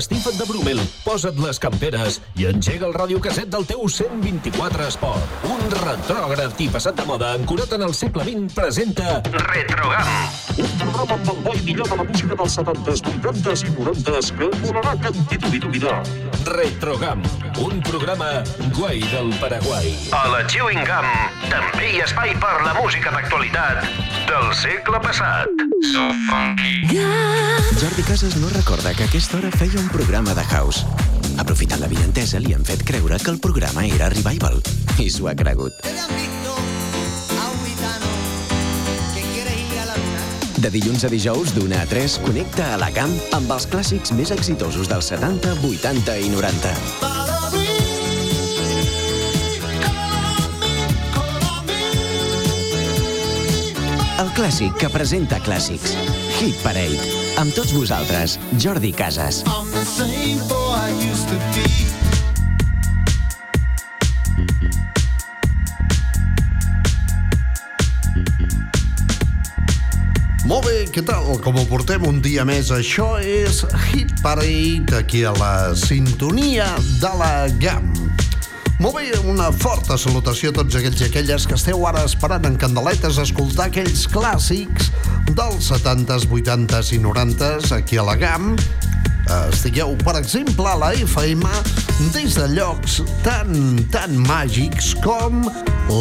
empastifa't de Brumel, posa't les camperes i engega el radiocasset del teu 124 Esport. Un retrògraf i passat de moda ancorat en el segle XX presenta Retrogam. Un programa amb el bo i millor de la música dels 70s, 80s i 90s que volarà cantitud i duvidar. Retrogam, un programa guai del Paraguai. A la Chewing Gum també hi ha espai per la música d'actualitat del segle passat. So funky. Jordi Casas no recorda que a aquesta hora feia un programa de house. Aprofitant la vientesa, li han fet creure que el programa era Revival. I s'ho ha cregut. De dilluns a dijous, d'una a 3, connecta a la camp amb els clàssics més exitosos dels 70, 80 i 90. El clàssic que presenta clàssics. Hit Parade. Amb tots vosaltres, Jordi Casas. I'm the same boy I used to be. Molt bé, què tal? Com ho portem un dia més? Això és Hit Parade, aquí a la sintonia de la GAM. Molt bé, una forta salutació a tots aquells i aquelles que esteu ara esperant en candeletes a escoltar aquells clàssics dels 70s, 80s i 90s aquí a la GAM. Eh, Estigueu, per exemple, a la FM des de llocs tan, tan màgics com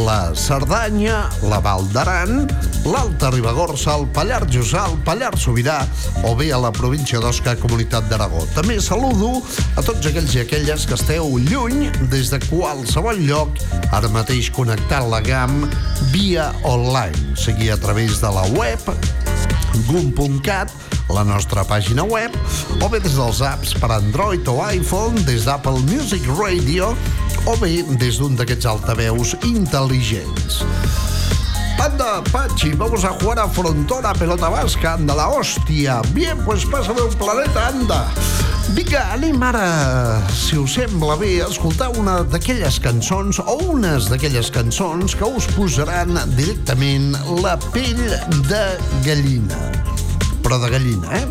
la Cerdanya, la Val d'Aran, l'Alta Ribagorça, el Pallar Jussà, el Pallar Sobirà o bé a la província d'Osca, Comunitat d'Aragó. També saludo a tots aquells i aquelles que esteu lluny des de qualsevol lloc, ara mateix connectant la GAM via online, sigui a través de la web gum.cat, la nostra pàgina web, o bé des dels apps per Android o iPhone, des d'Apple Music Radio, o bé des d'un d'aquests altaveus intel·ligents. Anda, Pachi, vamos a jugar a frontón a pelota vasca, anda la hòstia. Bien, pues pásame un planeta, anda. Vinga, anem ara, si us sembla bé, a escoltar una d'aquelles cançons o unes d'aquelles cançons que us posaran directament la pell de gallina. Però de gallina, eh?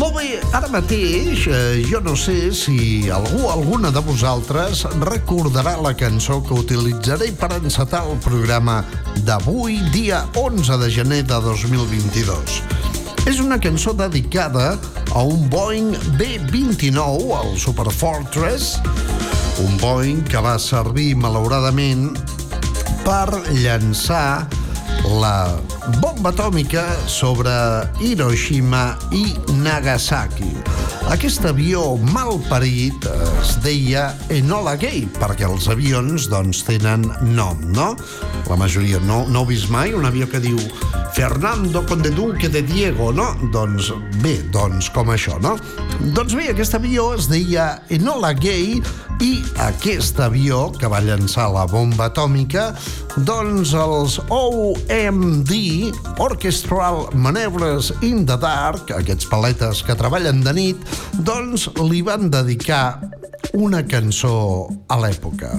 Molt bé, ara mateix eh, jo no sé si algú, alguna de vosaltres recordarà la cançó que utilitzaré per encetar el programa d'avui, dia 11 de gener de 2022. És una cançó dedicada a un Boeing B-29, el Super Fortress, un Boeing que va servir malauradament per llançar la bomba atòmica sobre Hiroshima i Nagasaki. Aquest avió mal parit es deia Enola Gay, perquè els avions doncs, tenen nom, no? La majoria no, no heu vist mai un avió que diu Fernando Conde Duque de Diego, no? Doncs bé, doncs com això, no? Doncs bé, aquest avió es deia Enola Gay i aquest avió que va llançar la bomba atòmica doncs els OMD Orchestral Maneuvers in the Dark aquests paletes que treballen de nit doncs li van dedicar una cançó a l'època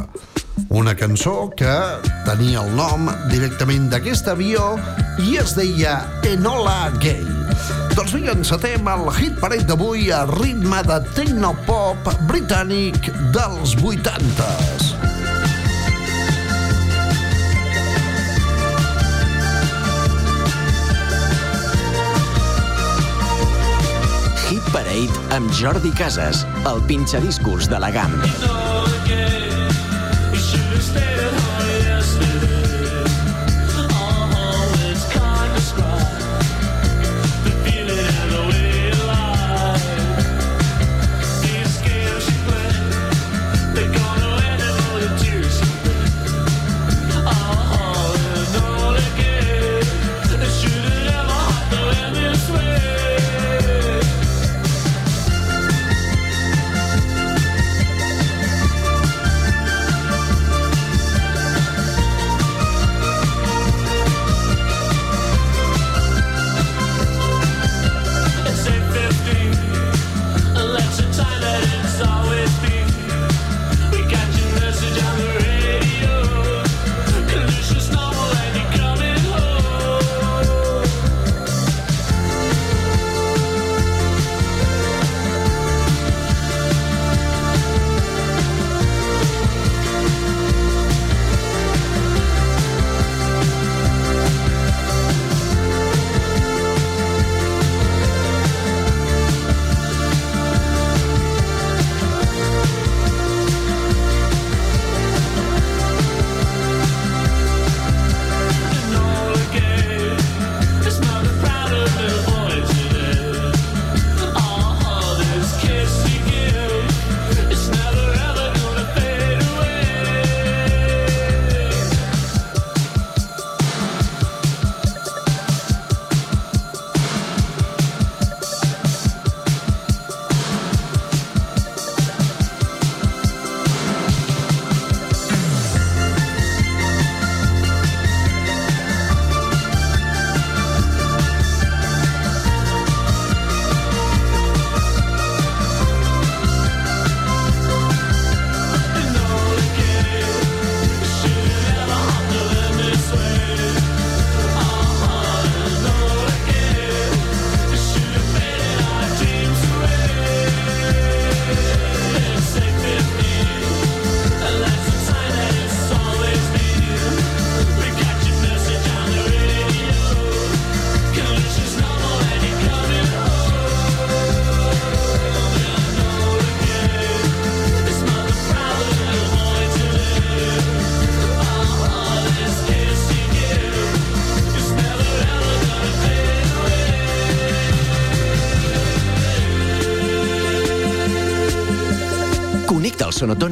una cançó que tenia el nom directament d'aquest avió i es deia Enola Gay. Doncs vinga, encetem el hit parade d'avui a ritme de tecnopop britànic dels 80s. Parade amb Jordi Casas, el pinxadiscos de la GAM. Should've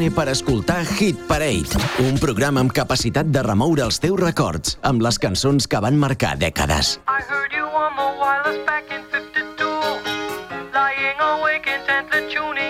Sonotone per escoltar Hit Parade, un programa amb capacitat de remoure els teus records amb les cançons que van marcar dècades. I heard you on the wireless back in 52. Lying awake intently tuning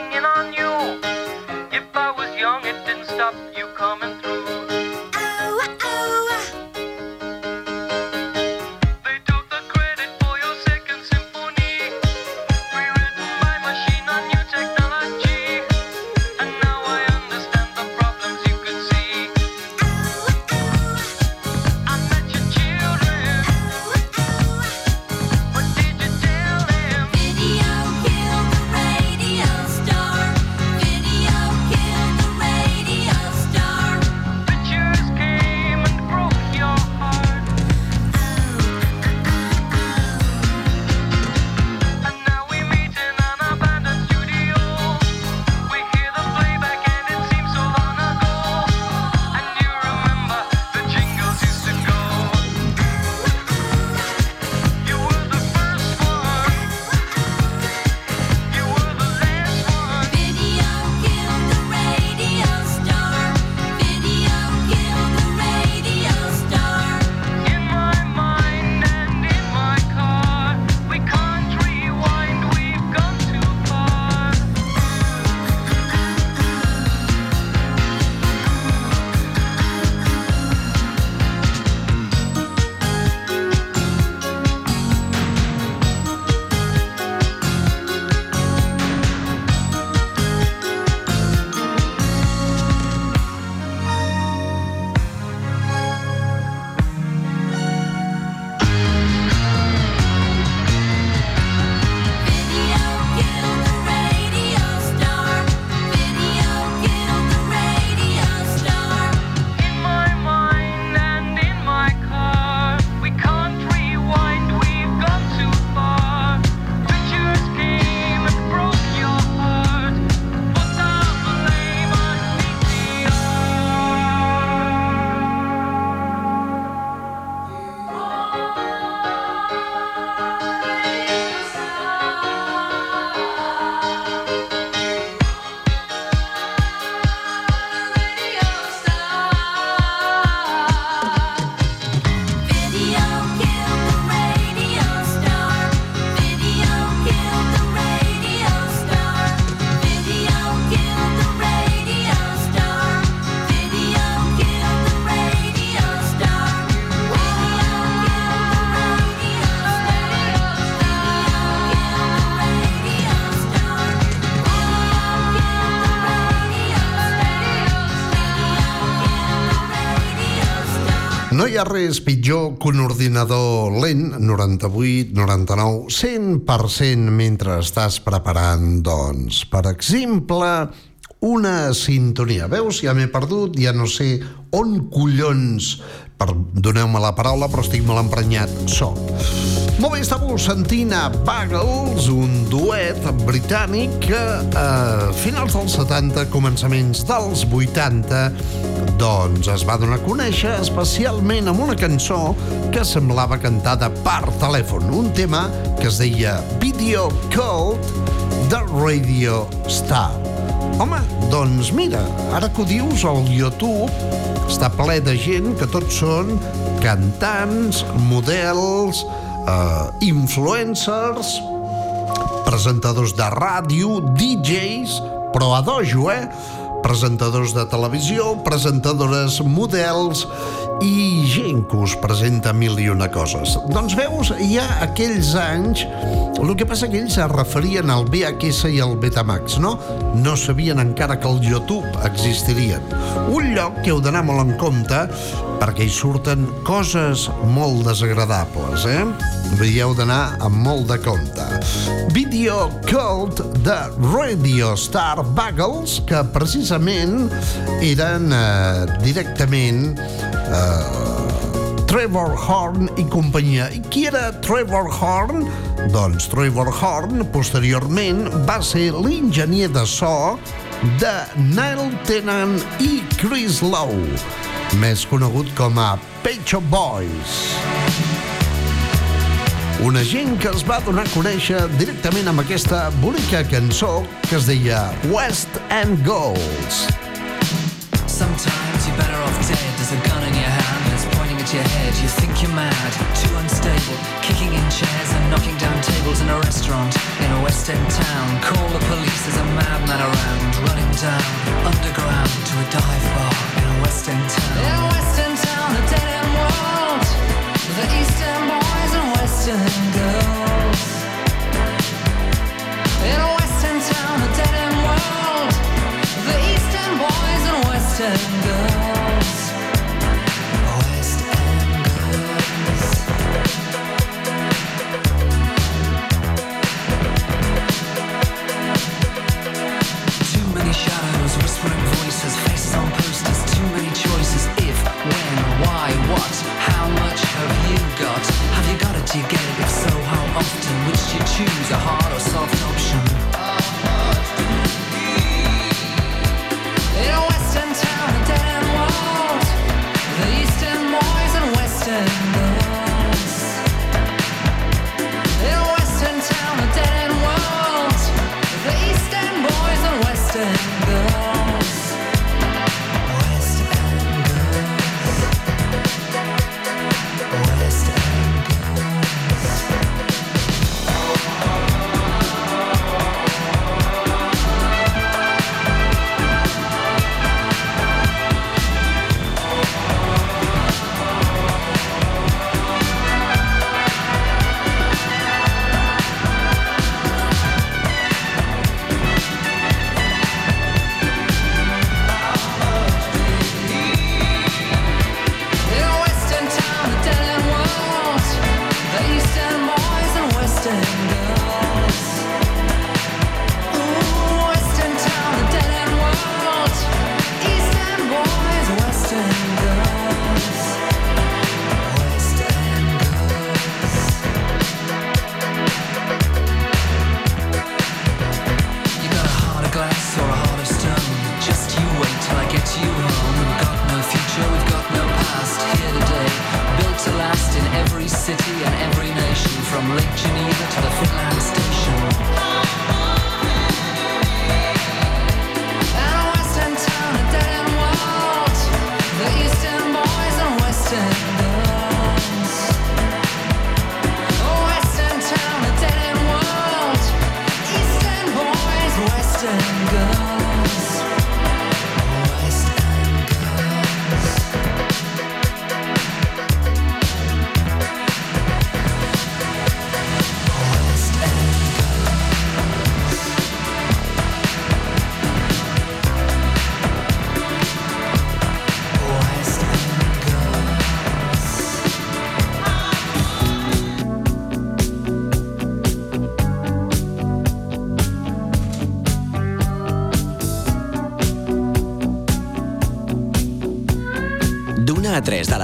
ha res pitjor que un ordinador lent, 98, 99, 100% mentre estàs preparant, doncs, per exemple, una sintonia. Veus? Ja m'he perdut, ja no sé on collons, per doneu-me la paraula, però estic molt emprenyat, soc. Molt bé, estàveu sentint a Buggles, un duet britànic que a finals dels 70, començaments dels 80, doncs es va donar a conèixer especialment amb una cançó que semblava cantada per telèfon, un tema que es deia Video Code de Radio Star. Home, doncs mira, ara que ho dius, el YouTube està ple de gent que tots són cantants, models, eh, influencers, presentadors de ràdio, DJs, però a dojo, eh? Presentadors de televisió, presentadores, models i gent que us presenta mil i una coses. Doncs veus, hi ha aquells anys, el que passa que ells es referien al VHS i al Betamax, no? No sabien encara que el YouTube existirien. Un lloc que heu d'anar molt en compte perquè hi surten coses molt desagradables, eh? Heu d'anar amb molt de compte. Video Cult de Radio Star Buggles, que precisament eren eh, directament eh, Trevor Horn i companyia. I qui era Trevor Horn? Doncs Trevor Horn, posteriorment, va ser l'enginyer de so de Neil Tennant i Chris Lowe, més conegut com a Page of Boys. Una gent que els va donar a conèixer directament amb aquesta bonica cançó que es deia West End Goals. Sometimes you're better off dead there's a gun in your hand your head, you think you're mad, too unstable. Kicking in chairs and knocking down tables in a restaurant in a West End town. Call the police, there's a madman around, running down underground to a dive bar in a West End town. In a West End town, a dead end world. The East End boys and West End girls. In a West End town, a dead end world. The East End boys and West End girls.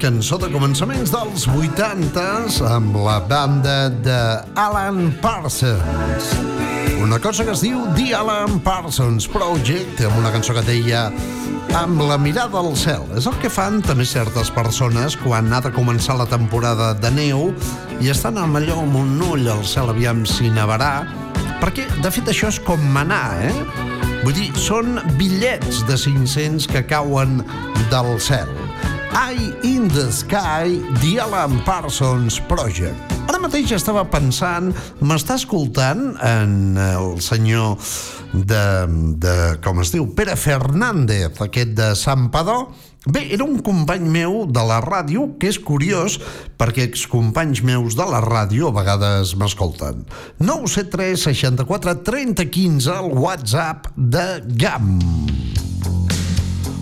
De començaments dels 80s amb la banda de Alan Parsons. Una cosa que es diu The Alan Parsons Project, amb una cançó que deia amb la mirada al cel. És el que fan també certes persones quan ha de començar la temporada de neu i estan amb allò amb un ull al cel aviam si nevarà, perquè de fet això és com manar, eh? Vull dir, són bitllets de 500 que cauen del cel. Eye in the Sky, The Alan Parsons Project. Ara mateix estava pensant, m'està escoltant en el senyor de, de, com es diu, Pere Fernández, aquest de Sant Padó, Bé, era un company meu de la ràdio, que és curiós, perquè excompanys meus de la ràdio a vegades m'escolten. 973 64 30 15, el WhatsApp de GAM.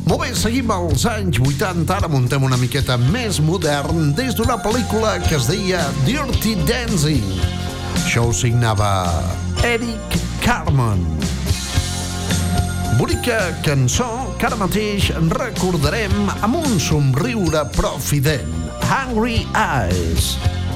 Molt bé, seguim als anys 80, ara muntem una miqueta més modern des d'una pel·lícula que es deia Dirty Dancing. Això ho signava Eric Carmen. Bonica cançó que ara mateix recordarem amb un somriure profident. Hungry Eyes. I've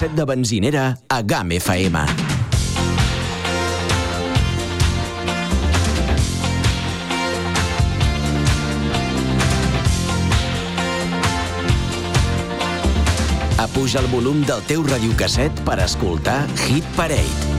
Música de benzinera a GAM FM. A Puja el volum del teu radiocasset per escoltar Hit Parade.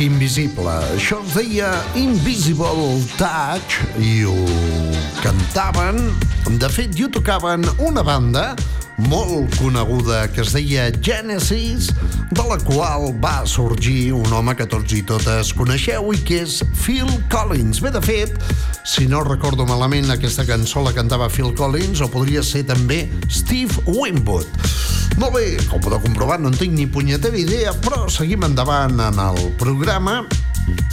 Invisible. Això es deia Invisible Touch i ho cantaven, de fet, i ho tocaven una banda molt coneguda que es deia Genesis, de la qual va sorgir un home que tots i totes coneixeu i que és Phil Collins. Bé, de fet, si no recordo malament, aquesta cançó la cantava Phil Collins o podria ser també Steve Winwood. Molt bé, com podeu comprovar, no en tinc ni punyetera idea, però seguim endavant en el programa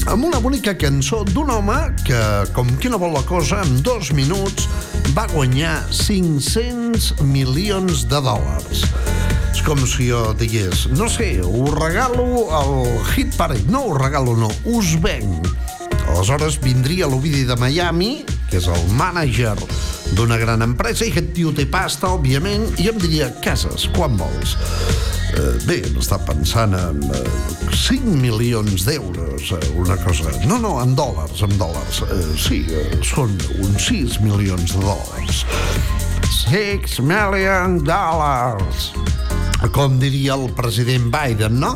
amb una bonica cançó d'un home que, com qui no vol la cosa, en dos minuts va guanyar 500 milions de dòlars. És com si jo digués, no sé, us regalo el Hit Parade. No, us regalo no, us venc. Aleshores vindria l'Ovidi de Miami, que és el mànager d'una gran empresa, i aquest tio té pasta, òbviament, i em diria, cases, quan vols? Eh, bé, està pensant en eh, 5 milions d'euros, eh, una cosa... No, no, en dòlars, en dòlars. Eh, sí, eh, són uns 6 milions de dòlars. 6 million dollars. Com diria el president Biden, no?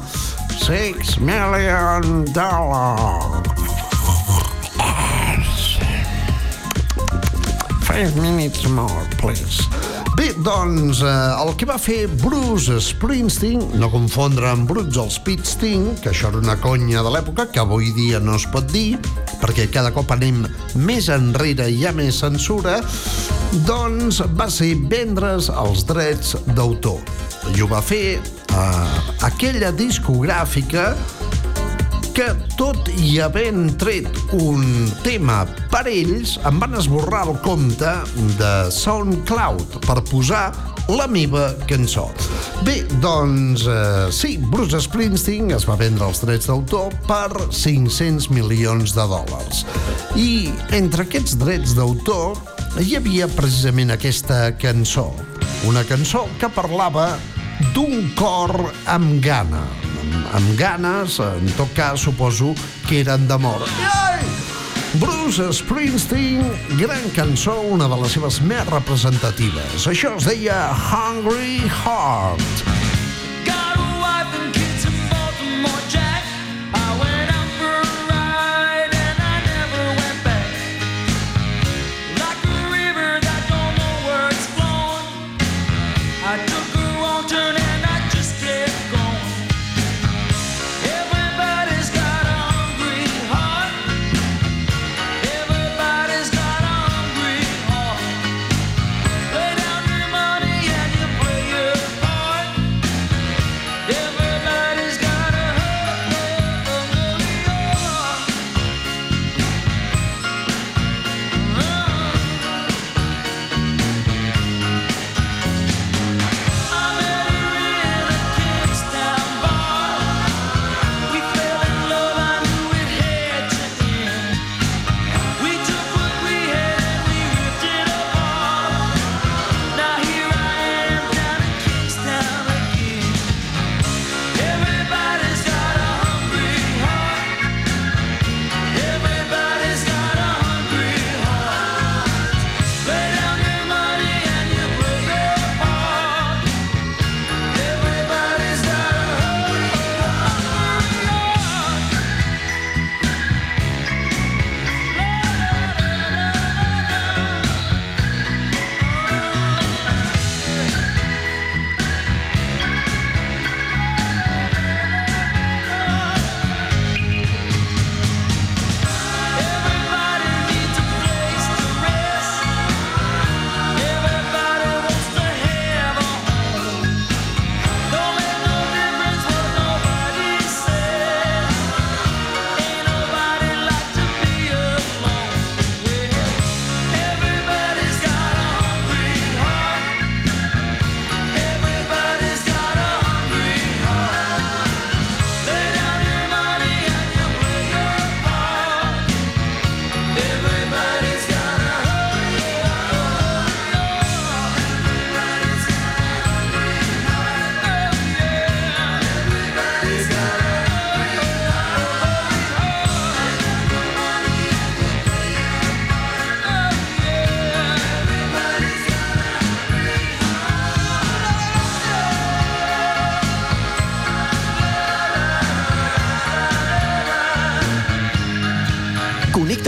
6 million dollars. Five minutes more, please. Bé, doncs, eh, el que va fer Bruce Springsteen, no confondre amb Bruce Springsteen, que això era una conya de l'època, que avui dia no es pot dir, perquè cada cop anem més enrere i hi ha més censura, doncs va ser vendre's els drets d'autor. I ho va fer a aquella discogràfica que, tot i havent tret un tema per ells, em van esborrar el compte de SoundCloud per posar la meva cançó. Bé, doncs, eh, sí, Bruce Springsteen es va vendre els drets d'autor per 500 milions de dòlars. I entre aquests drets d'autor hi havia precisament aquesta cançó. Una cançó que parlava d'un cor amb gana amb, amb ganes, en tot cas suposo que eren d'amor. Bruce Springsteen, gran cançó, una de les seves més representatives. Això es deia Hungry Heart.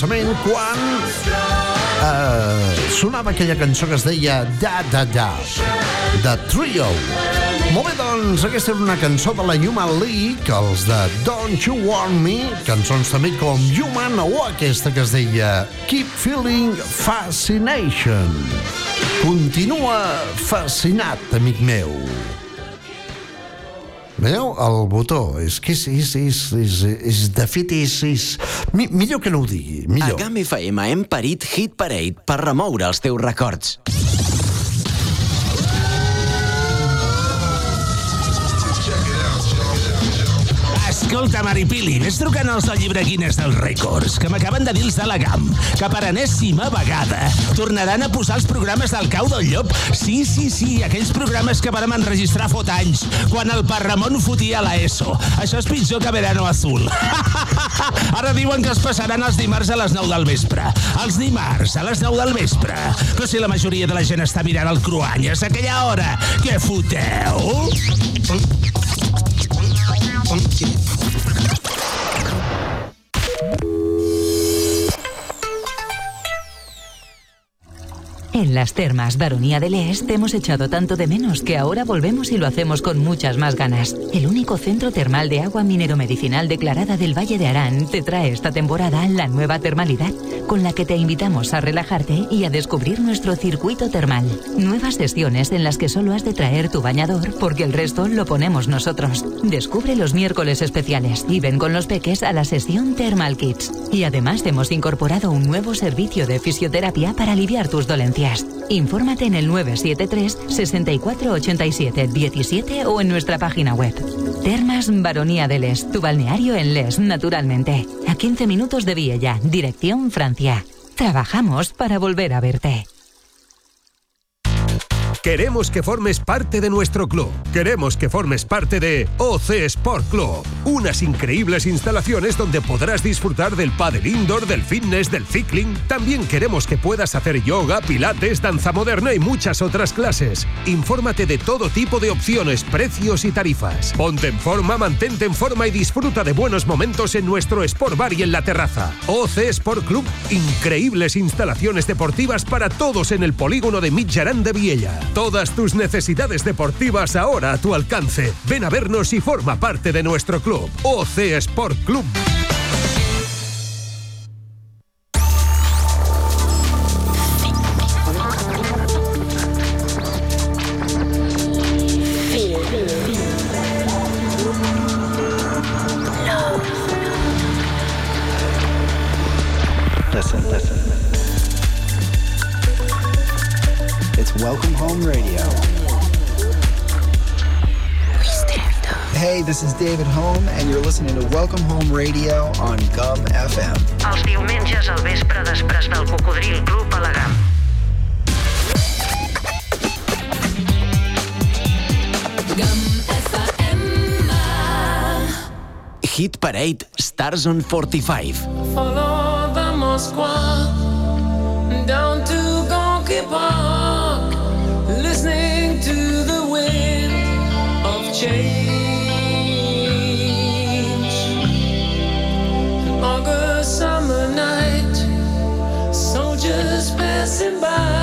Començament, quan eh, sonava aquella cançó que es deia Da Da Da, de Trio. Molt bé, doncs, aquesta era una cançó de la Human League, els de Don't You Want Me, cançons també com Human, o aquesta que es deia Keep Feeling Fascination. Continua fascinat, amic meu. Veieu? El botó, és que és, és, és, és, és de fet, és, és... Mi, millor que no ho digui, A millor. GAM FM hem parit Hit Parade per remoure els teus records. Escolta, Maripili, ves trucant als del llibre Guinness dels Rècords, que m'acaben de dir els de la GAM, que per enèsima vegada tornaran a posar els programes del cau del llop. Sí, sí, sí, aquells programes que vàrem enregistrar fot anys, quan el Parramon fotia la ESO. Això és pitjor que Verano Azul. Ara diuen que es passaran els dimarts a les 9 del vespre. Els dimarts a les 9 del vespre. Però si la majoria de la gent està mirant el Cruanyes a aquella hora, què foteu? En las termas Baronía del Est te hemos echado tanto de menos que ahora volvemos y lo hacemos con muchas más ganas. El único centro termal de agua minero-medicinal declarada del Valle de Arán te trae esta temporada la nueva termalidad, con la que te invitamos a relajarte y a descubrir nuestro circuito termal. Nuevas sesiones en las que solo has de traer tu bañador porque el resto lo ponemos nosotros. Descubre los miércoles especiales y ven con los peques a la sesión Thermal Kids. Y además hemos incorporado un nuevo servicio de fisioterapia para aliviar tus dolencias. Infórmate en el 973 64 87 17 o en nuestra página web. Termas Baronía del Est, tu balneario en Les, naturalmente. A 15 minutos de Viella, dirección Francia. Trabajamos para volver a verte. Queremos que formes parte de nuestro club. Queremos que formes parte de OC Sport Club. Unas increíbles instalaciones donde podrás disfrutar del pádel indoor, del fitness, del cycling. También queremos que puedas hacer yoga, pilates, danza moderna y muchas otras clases. Infórmate de todo tipo de opciones, precios y tarifas. Ponte en forma, mantente en forma y disfruta de buenos momentos en nuestro Sport Bar y en la terraza. OC Sport Club, increíbles instalaciones deportivas para todos en el polígono de Mitjarán de Viella. Todas tus necesidades deportivas ahora a tu alcance. Ven a vernos y forma parte de nuestro club. OC Sport Club. Stars on 45. Follow the Moskwa down to Gonky Park, listening to the wind of change. An August summer night, soldiers passing by,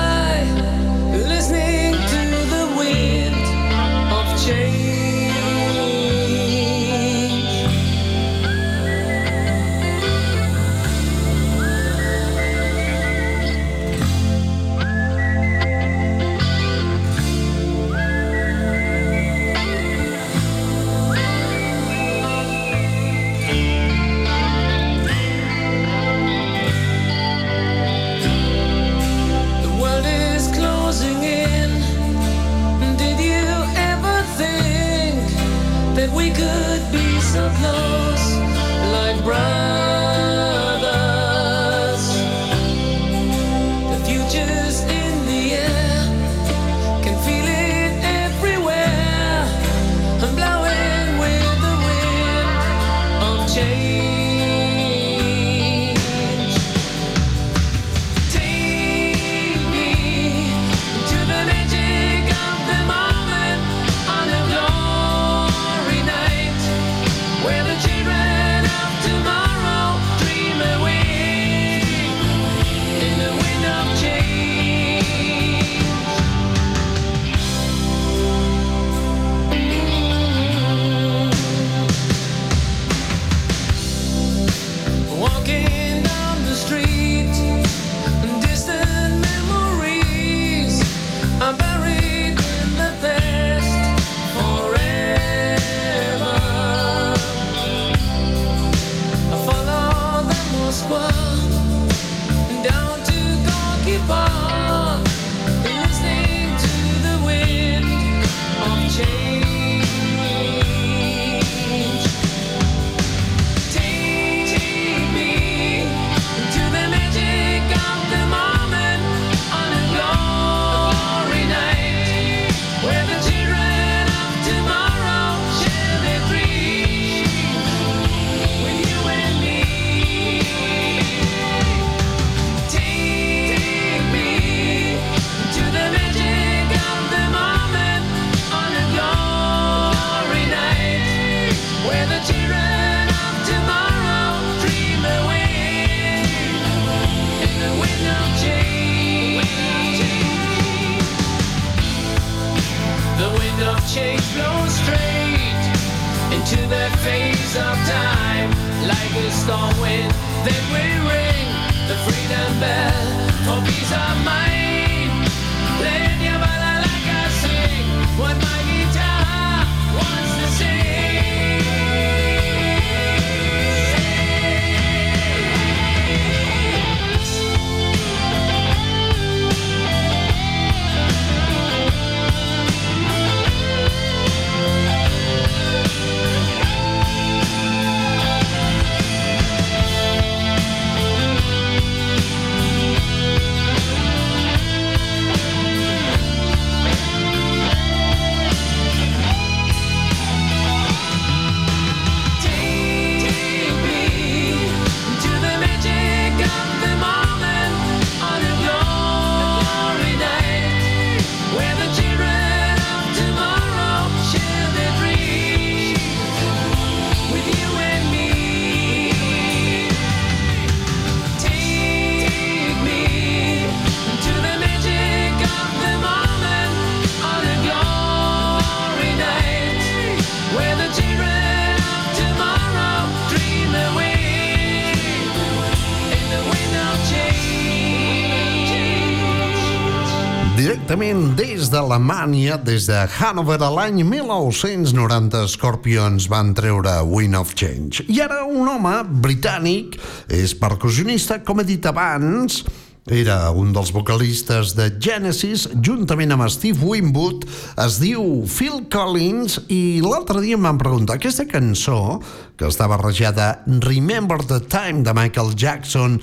d'Alemanya, des de Hanover a l'any 1990, Scorpions van treure Wind of Change. I ara un home britànic, és percussionista, com he dit abans, era un dels vocalistes de Genesis, juntament amb Steve Winwood, es diu Phil Collins, i l'altre dia em van preguntar, aquesta cançó, que està barrejada Remember the Time de Michael Jackson,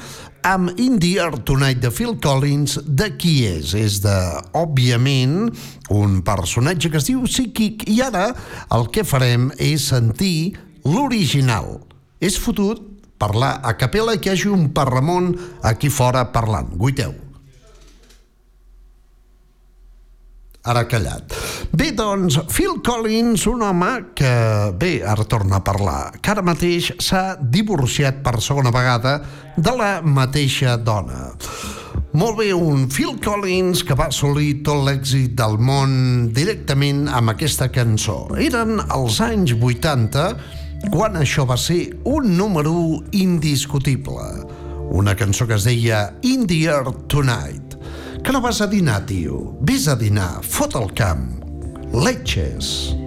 amb In the Air Tonight de Phil Collins, de qui és? És de, òbviament, un personatge que es diu Psíquic, i ara el que farem és sentir l'original. És fotut parlar a capella que hi hagi un parramon aquí fora parlant. Guiteu. Ara callat. Bé, doncs, Phil Collins, un home que, bé, ara torna a parlar, que ara mateix s'ha divorciat per segona vegada de la mateixa dona. Molt bé, un Phil Collins que va assolir tot l'èxit del món directament amb aquesta cançó. Eren els anys 80 quan això va ser un número indiscutible. Una cançó que es deia In the Air Tonight. Que no vas a dinar, tio? Ves a dinar, fot el camp. Letxes.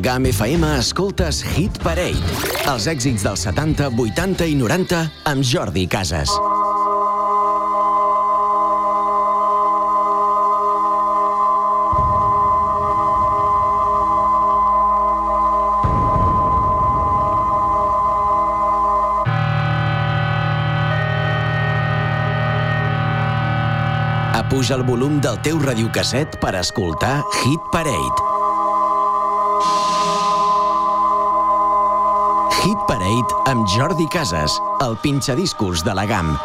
GAM FM escoltes Hit Parade. Els èxits dels 70, 80 i 90 amb Jordi Casas. Apuja el volum del teu radiocasset per escoltar Hit Parade. Parade amb Jordi Casas, el pinxadiscos de la GAM.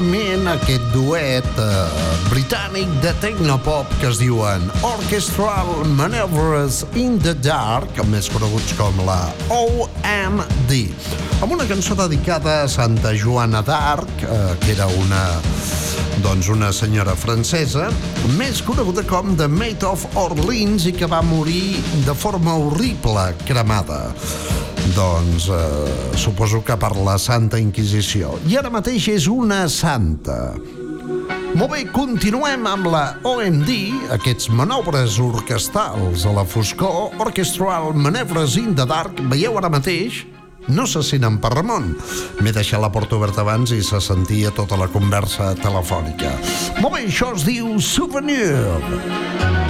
Novament aquest duet eh, britànic de tecnopop que es diuen Orchestral Maneuvers in the Dark, més coneguts com la OMD, amb una cançó dedicada a Santa Joana d'Arc, eh, que era una doncs una senyora francesa, més coneguda com The Maid of Orleans i que va morir de forma horrible, cremada. Doncs eh, suposo que per la Santa Inquisició. I ara mateix és una santa. Molt bé, continuem amb la OMD, aquests manobres orquestals a la foscor, Orchestral Manevres in the Dark, veieu ara mateix? No se senten per Ramon. M'he deixat la porta oberta abans i se sentia tota la conversa telefònica. Molt bé, això es diu Souvenir.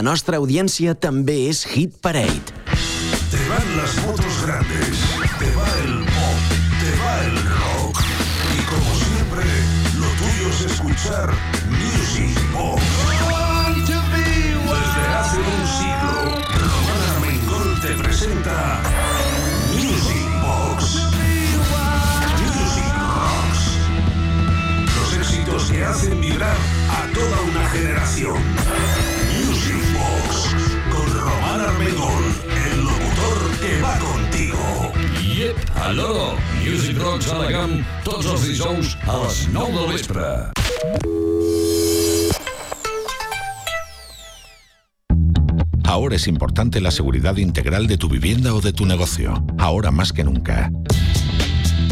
La nostra audiència també és Hit Parade. Te van las motos grandes, te va el pop, te va el rock. Y como siempre, lo tuyo es escuchar Music Box. Desde hace un siglo, Román Armengol te presenta Music Box. Music Rocks. Los éxitos que hacen vibrar a toda una generación. Allò, Music Rocks a la GAM, tots els dijous a les 9 del vespre. Ahora es importante la seguridad integral de tu vivienda o de tu negocio, ahora más que nunca.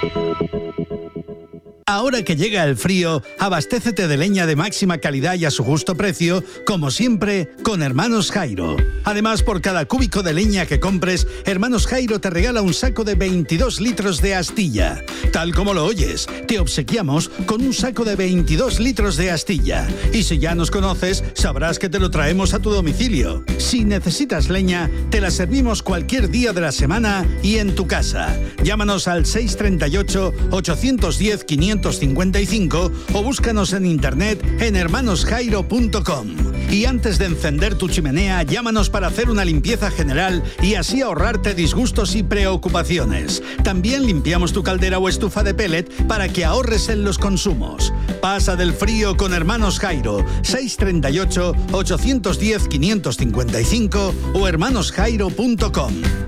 Thank you. Ahora que llega el frío, abastécete de leña de máxima calidad y a su justo precio, como siempre, con Hermanos Jairo. Además, por cada cúbico de leña que compres, Hermanos Jairo te regala un saco de 22 litros de astilla. Tal como lo oyes, te obsequiamos con un saco de 22 litros de astilla. Y si ya nos conoces, sabrás que te lo traemos a tu domicilio. Si necesitas leña, te la servimos cualquier día de la semana y en tu casa. Llámanos al 638 810 555 o búscanos en internet en hermanosjairo.com. Y antes de encender tu chimenea, llámanos para hacer una limpieza general y así ahorrarte disgustos y preocupaciones. También limpiamos tu caldera o estufa de pellet para que ahorres en los consumos. Pasa del frío con Hermanos Jairo, 638 810 555 o hermanosjairo.com.